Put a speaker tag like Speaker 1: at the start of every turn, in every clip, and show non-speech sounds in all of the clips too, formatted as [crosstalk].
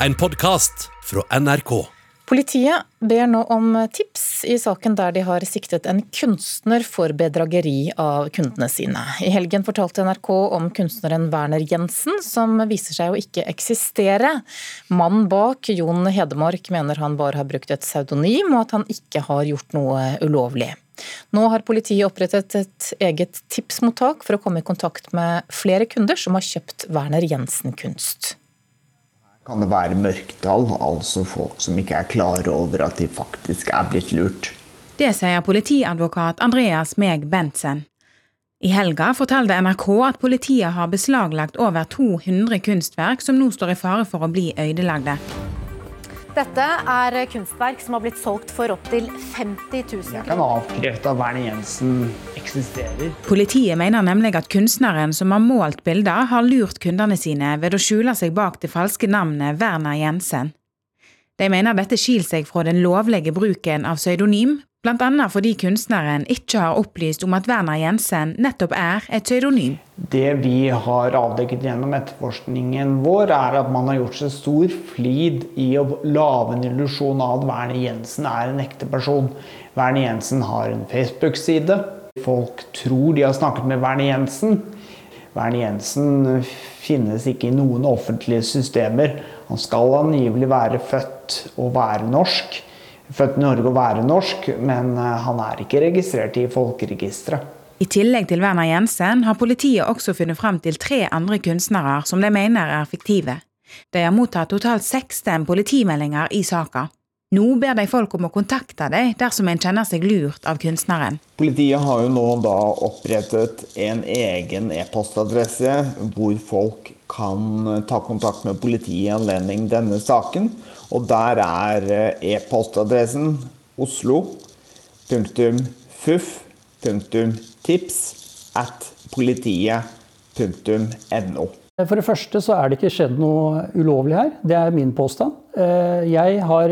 Speaker 1: en podkast fra NRK.
Speaker 2: Politiet ber nå om tips i saken der de har siktet en kunstner for bedrageri av kundene sine. I helgen fortalte NRK om kunstneren Werner Jensen, som viser seg å ikke eksistere. Mannen bak, Jon Hedemark, mener han bare har brukt et pseudonym, og at han ikke har gjort noe ulovlig. Nå har politiet opprettet et eget tipsmottak for å komme i kontakt med flere kunder som har kjøpt Werner Jensen-kunst
Speaker 3: kan det være mørketall, altså folk som ikke er klare over at de faktisk er blitt lurt.
Speaker 4: Det sier politiadvokat Andreas Meg Bentsen. I helga fortalte NRK at politiet har beslaglagt over 200 kunstverk som nå står i fare for å bli ødelagte.
Speaker 5: Dette er kunstverk som har blitt solgt for opptil 50 000 kroner.
Speaker 6: Jeg kan avkrefte at Werner Jensen eksisterer.
Speaker 4: Politiet mener nemlig at kunstneren som har målt bilder, har lurt kundene sine ved å skjule seg bak det falske navnet Werner Jensen. De mener dette skiller seg fra den lovlige bruken av pseudonym, bl.a. fordi kunstneren ikke har opplyst om at Werner Jensen nettopp er et pseudonym.
Speaker 6: Det vi har avdekket gjennom etterforskningen vår, er at man har gjort seg stor flid i å lage en illusjon av at Werner Jensen er en ekte person. Werner Jensen har en Facebook-side. Folk tror de har snakket med Werner Jensen. Werner Jensen finnes ikke i noen offentlige systemer. Han skal angivelig være født og være norsk født i Norge og være norsk, men eh, han er ikke registrert i folkeregisteret.
Speaker 4: I tillegg til Werner Jensen har politiet også funnet frem til tre andre kunstnere som de mener er fiktive. De har mottatt totalt 16 politimeldinger i saka. Nå ber de folk om å kontakte deg dersom en kjenner seg lurt av kunstneren.
Speaker 3: Politiet har jo nå da opprettet en egen e-postadresse hvor folk kan ta kontakt med politiet i anledning denne saken. Og der er eh, e-postadressen oslo.fuff.tips at politiet.no.
Speaker 7: For det første så er det ikke skjedd noe ulovlig her. Det er min påstand. Eh, jeg har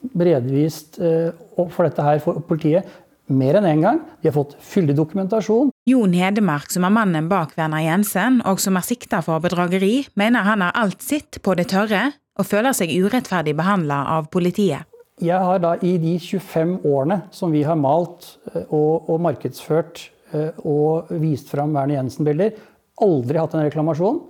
Speaker 7: bredvist eh, for dette her for politiet mer enn én en gang. De har fått fyldig dokumentasjon.
Speaker 4: Jon Hedemark, som er mannen bak Werner Jensen, og som er sikta for bedrageri, mener han har alt sitt på det tørre og føler seg urettferdig behandla av politiet.
Speaker 7: Jeg har da i de 25 årene som vi har malt eh, og, og markedsført eh, og vist fram Werner Jensen-bilder, aldri hatt en reklamasjon.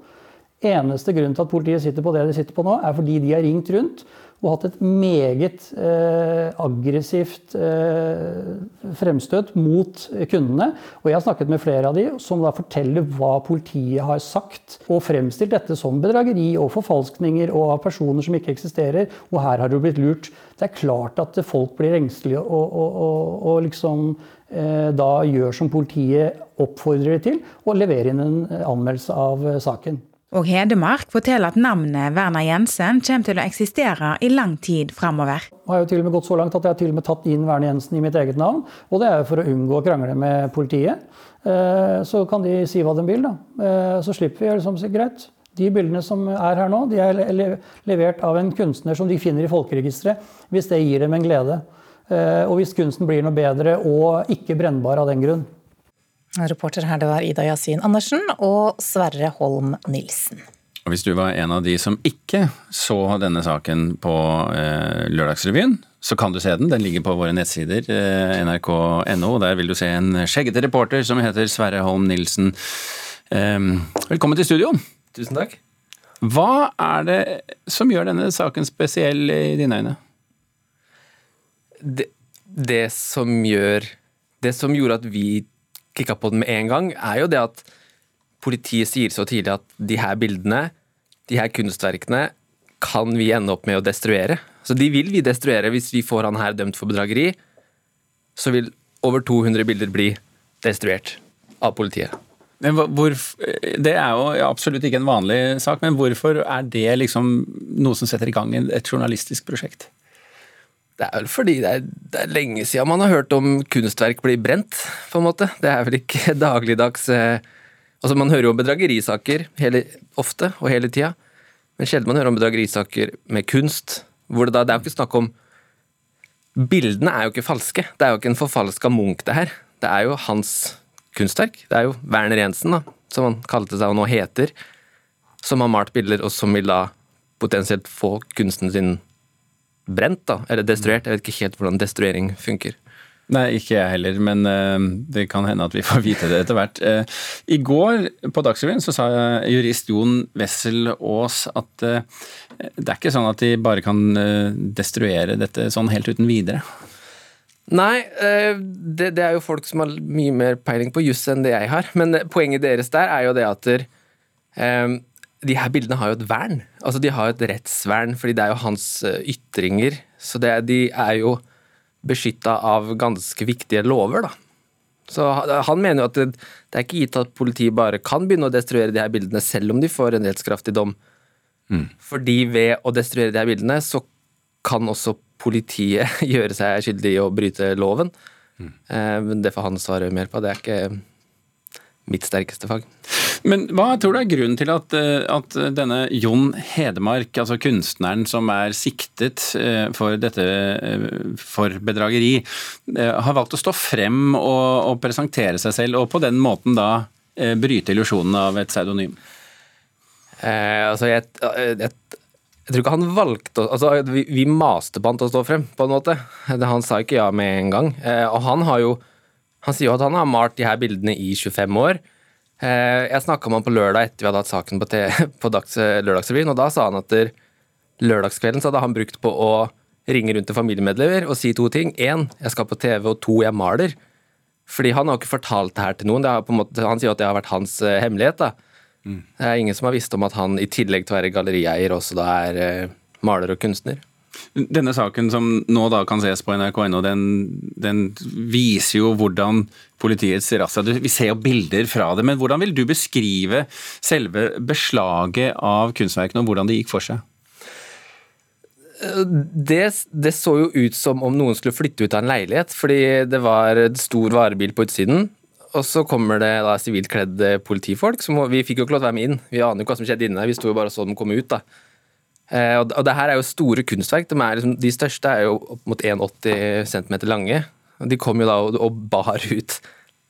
Speaker 7: Eneste grunn til at politiet sitter på det de sitter på nå, er fordi de har ringt rundt og hatt et meget eh, aggressivt eh, fremstøt mot kundene. Og jeg har snakket med flere av de som da forteller hva politiet har sagt, og fremstilt dette som bedrageri og forfalskninger og av personer som ikke eksisterer. Og her har du blitt lurt. Det er klart at folk blir engstelige og, og, og, og liksom eh, da gjør som politiet oppfordrer til, og leverer inn en anmeldelse av saken.
Speaker 4: Og Hedemark forteller at navnet Werner Jensen kommer til å eksistere i lang tid framover.
Speaker 7: Jeg har jo til og med gått så langt at jeg har til og med tatt inn Werner Jensen i mitt eget navn. Og det er for å unngå å krangle med politiet. Eh, så kan de si hva de vil, da. Eh, så slipper vi. Liksom, greit. De bildene som er her nå, de er levert av en kunstner som de finner i folkeregisteret, hvis det gir dem en glede. Eh, og hvis kunsten blir noe bedre og ikke brennbar av den grunn.
Speaker 2: Reporter her det var Ida Yasin Andersen og Sverre Holm Nilsen.
Speaker 8: Og Hvis du var en av de som ikke så denne saken på eh, Lørdagsrevyen, så kan du se den. Den ligger på våre nettsider, eh, nrk.no. Der vil du se en skjeggete reporter som heter Sverre Holm Nilsen. Eh, velkommen til studio.
Speaker 9: Tusen takk.
Speaker 8: Hva er det som gjør denne saken spesiell i dine øyne?
Speaker 9: Det, det som gjør Det som gjorde at vi klikka på den med en gang, er jo det at politiet sier så tidlig at de her bildene, de her kunstverkene, kan vi ende opp med å destruere. Så de vil vi destruere hvis vi får han her dømt for bedrageri. Så vil over 200 bilder bli destruert av politiet.
Speaker 8: Hvor, det er jo absolutt ikke en vanlig sak, men hvorfor er det liksom noe som setter i gang et journalistisk prosjekt?
Speaker 9: Det er vel fordi det er, det er, lenge siden man har hørt om kunstverk bli brent, på en måte. Det er vel ikke [laughs] dagligdags eh, Altså, man hører jo om bedragerisaker hele, ofte og hele tida, men sjelden man hører om bedragerisaker med kunst, hvor det da Det er jo ikke snakk om Bildene er jo ikke falske. Det er jo ikke en forfalska Munch, det her. Det er jo hans kunstverk. Det er jo Werner Jensen, da, som han kalte seg og nå heter, som har malt bilder, og som vil da potensielt få kunsten sin brent, da, eller destruert. Jeg vet ikke helt hvordan destruering funker.
Speaker 8: Nei, ikke jeg heller, men uh, det kan hende at vi får [laughs] vite det etter hvert. Uh, I går på Dagsrevyen så sa jurist Jon Wessel Aas at det er ikke sånn at de bare kan destruere dette sånn helt uten videre.
Speaker 9: Nei, det, det, er jo folk som har mye mer peiling på juss enn det jeg har. Men poenget deres der er jo det at der, de her bildene har jo et vern. Altså De har et rettsvern, fordi det er jo hans ytringer. Så det, de er jo beskytta av ganske viktige lover, da. Så Han mener jo at det, det, er ikke gitt at politiet bare kan begynne å destruere de her bildene, selv om de får en rettskraftig dom. Mm. Fordi ved å destruere de her bildene, så kan også politiet [laughs] gjøre seg skyldig i å bryte loven. Mm. Eh, det får han svare mer på. Det er ikke mitt sterkeste fag.
Speaker 8: Men hva tror du er grunnen til at, eh, at, denne Jon Hedemark, altså kunstneren som er siktet eh, for dette eh, for bedrageri, har valgt å stå frem og, og presentere seg selv, og på den måten da bryte illusjonen av et pseudonym?
Speaker 9: Eh, altså, jeg, jeg, jeg, tror ikke han valgte altså, vi, vi, maste på han til å stå frem, på en måte. Han sa ikke ja med en gang. Eh, og han har jo Han sier jo at han har malt de her bildene i 25 år. Eh, jeg snakka med han på lørdag etter vi hadde hatt saken på, [laughs] på dags, Lørdagsrevyen, og da sa han at der, lørdagskvelden så hadde han brukt på å ringe rundt til familiemedlemmer og si to ting. Én, jeg skal på TV, og to, jeg maler. Fordi han har ikke fortalt det her til noen. Måte, han sier at det har vært hans uh, hemmelighet. da. Mm. Det er ingen som har visst om at han i tillegg til å være gallerieier også da er maler og kunstner.
Speaker 8: Denne saken som nå da kan ses på nrk.no, den, den viser jo hvordan politiets razzia Vi ser jo bilder fra det, men hvordan vil du beskrive selve beslaget av kunstverkene, og hvordan det gikk for seg?
Speaker 9: Det, det, så jo ut som om noen skulle flytte ut av en leilighet, fordi det var en stor varebil på utsiden. Og så kommer det da sivilt kledde politifolk. Som, vi fikk jo ikke lov til å være med inn. Vi aner jo ikke hva som skjedde inne. Vi sto jo bare og så dem komme ut. da. Eh, og, og det her er jo store kunstverk. De, liksom, de største er jo opp mot 1,80 cm lange. Og de kom jo da og, og bar ut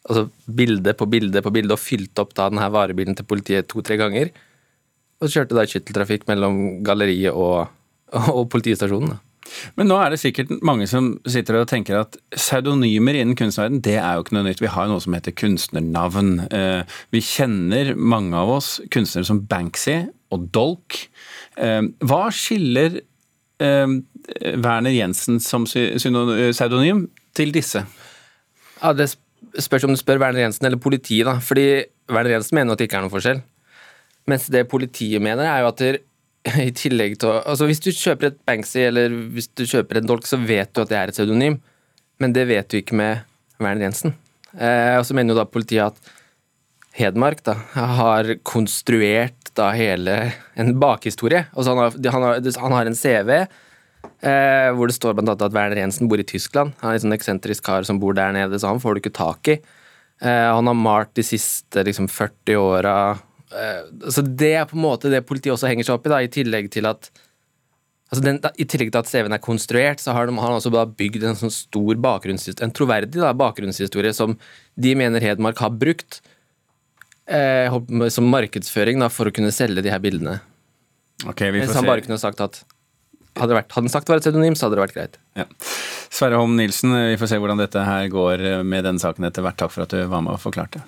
Speaker 9: altså bilde på bilde på bilde og fylte opp da denne varebilen til politiet to-tre ganger. Og så kjørte da skytteltrafikk mellom galleriet og, og politistasjonen. da.
Speaker 8: Men nå er det sikkert mange som sitter og tenker at pseudonymer innen kunstverden, det er jo ikke noe nytt. Vi har jo noe som heter kunstnernavn. Eh, vi kjenner mange av oss kunstnere som Banksy og Dolk. Eh, hva skiller eh, Werner Jensen som pseudonym til disse?
Speaker 9: Ja, Det spørs om du spør Werner Jensen eller politiet, da. Fordi Werner Jensen mener at det ikke er noen forskjell. Mens det politiet mener, er jo at det, [laughs] i tillegg til Altså Hvis du kjøper et Banksy eller hvis du kjøper en dolk, så vet du at det er et pseudonym, men det vet du ikke med Werner Jensen. Eh, og så mener jo da politiet at Hedmark da, har konstruert da hele en bakhistorie. Altså han, har, han, har, han har en CV eh, hvor det står blant annet at Werner Jensen bor i Tyskland. Han er en sånn eksentrisk kar som bor der nede, så han får du ikke tak i. Eh, han har malt de siste liksom, 40 åra så det er på en måte det politiet også henger seg opp i, da, i tillegg til at altså den, I tillegg til at CV-en er konstruert, så har de, han også bygd en sånn stor bakgrunnshistorie, en troverdig da, bakgrunnshistorie som de mener Hedmark har brukt eh, som markedsføring da, for å kunne selge de her bildene.
Speaker 8: Okay,
Speaker 9: Hvis han bare kunne sagt at hadde, vært, hadde han sagt det var et pseudonym, så hadde det vært greit.
Speaker 8: Ja. Sverre Holm Nilsen, vi får se hvordan dette her går med denne saken etter hvert. Takk for at du var med og forklarte.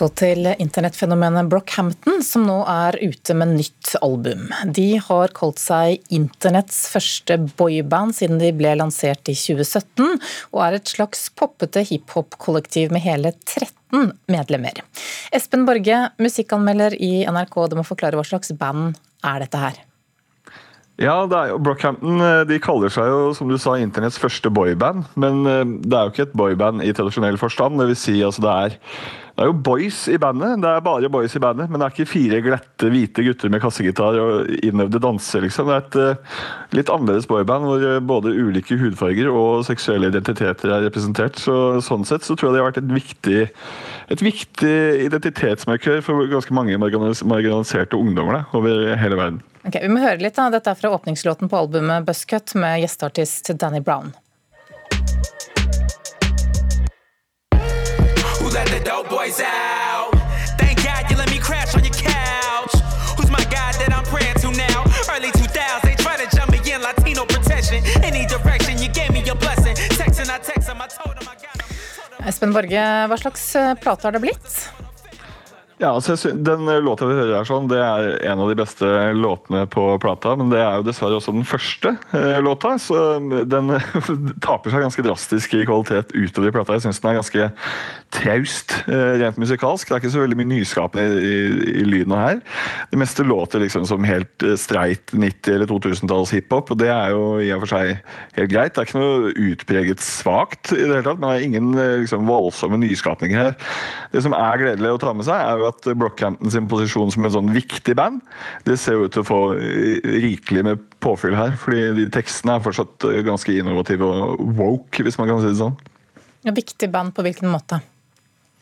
Speaker 2: Så til internettfenomenet Brockhampton, som nå er ute med nytt album. De har kalt seg internetts første boyband siden de ble lansert i 2017, og er et slags poppete hiphop-kollektiv med hele 13 medlemmer. Espen Borge, musikkanmelder i NRK, du må forklare hva slags band er dette her?
Speaker 10: Ja, det er jo, Brockhampton eh, de kaller seg jo som du sa, internetts første boyband. Men eh, det er jo ikke et boyband i tradisjonell forstand. Det vil si, altså det er det er jo boys i bandet. Det er bare boys i bandet, men det er ikke fire glette hvite gutter med kassegitar og innøvde danser, liksom. Det er et uh, litt annerledes boyband hvor eh, både ulike hudfarger og seksuelle identiteter er representert. Så, sånn sett så tror jeg det har vært et viktig, viktig identitetsmarkør for ganske mange marginaliserte ungdommer da, over hele verden.
Speaker 2: Ok, Vi må høre litt da. dette er fra åpningslåten på albumet 'Buscut' med gjesteartist Danny Brown. Espen Borge, hva slags eh, plate har det blitt?
Speaker 10: Ja, altså, Den eh, låta vi hører her, sånn, det er en av de beste låtene på plata. Men det er jo dessverre også den første eh, låta, så eh, den [laughs] taper seg ganske drastisk i kvalitet utover i plata. Jeg syns den er ganske traust eh, rent musikalsk. Det er ikke så veldig mye nyskapende i, i, lyden her. Det meste låter liksom som helt eh, streit 90- eller 2000-talls hiphop, og det er jo i og for seg helt greit. Det er ikke noe utpreget svakt i det hele tatt, men det er ingen eh, liksom, voldsomme nyskapninger her. Det som er gledelig å ta med seg, er jo at Brockhampton sin posisjon som en sånn viktig band, det ser jo ut til å få rikelig med påfyll her. fordi de tekstene er fortsatt ganske innovative og woke, hvis man kan si det sånn.
Speaker 2: Ja, viktig band på hvilken måte?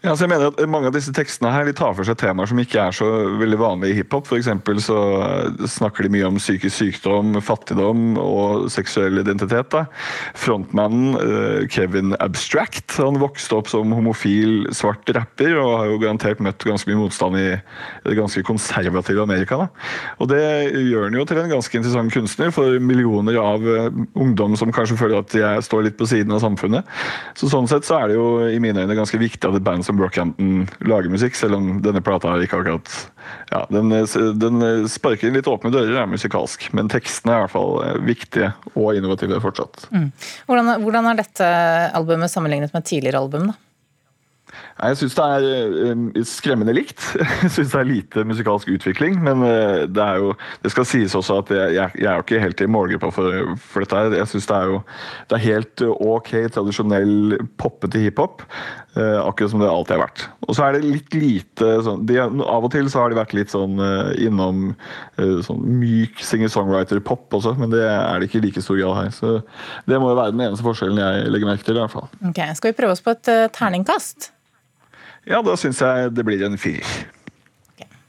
Speaker 10: Ja, så jeg mener at Mange av disse tekstene her de tar for seg temaer som ikke er så veldig vanlige i hiphop. For så snakker de mye om psykisk sykdom, fattigdom og seksuell identitet. Da. Frontmannen eh, Kevin Abstract han vokste opp som homofil svart rapper og har jo garantert møtt ganske mye motstand i det ganske konservative Amerika. Da. Og Det gjør han jo til en ganske interessant kunstner for millioner av eh, ungdom som kanskje føler at de står litt på siden av samfunnet. Så Sånn sett så er det jo i mine øyne ganske viktig at et band som Brockhampton lager musikk, selv om denne plata ikke akkurat ja, den, den sparker inn litt åpne dører er musikalsk, men tekstene er i hvert fall eh, viktige og innovative fortsatt.
Speaker 2: Hvordan, hvordan er dette albumet sammenlignet med tidligere album? da?
Speaker 10: Nei, Jeg syns det er eh, skremmende likt. [laughs] Jeg syns det er lite musikalsk utvikling. Men eh, det jo Det skal sies også at jeg, jeg, er jo ikke helt i målgruppa for, for dette. Jeg syns det er jo det er helt eh, ok tradisjonell poppete hiphop. akkurat som det alltid har vært. Og så er det litt lite sånn de, Av og til så har de vært litt sånn innom sånn myk singer-songwriter-pop også, men det er det ikke i like stor grad her. Så det må jo være den eneste forskjellen jeg legger merke til. i hvert fall.
Speaker 2: Ok, Skal vi prøve oss på et terningkast?
Speaker 10: Ja, da syns jeg det blir en firer.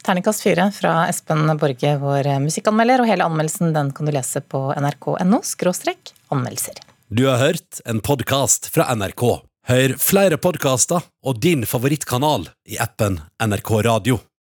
Speaker 2: Terningkast fire fra Espen Borge, vår eh, musikkanmelder, og hele anmeldelsen den kan du lese på nrk.no skråstrek anmeldelser.
Speaker 1: Du har hørt en podkast fra NRK. Hør flere podkaster og din favorittkanal i appen NRK Radio.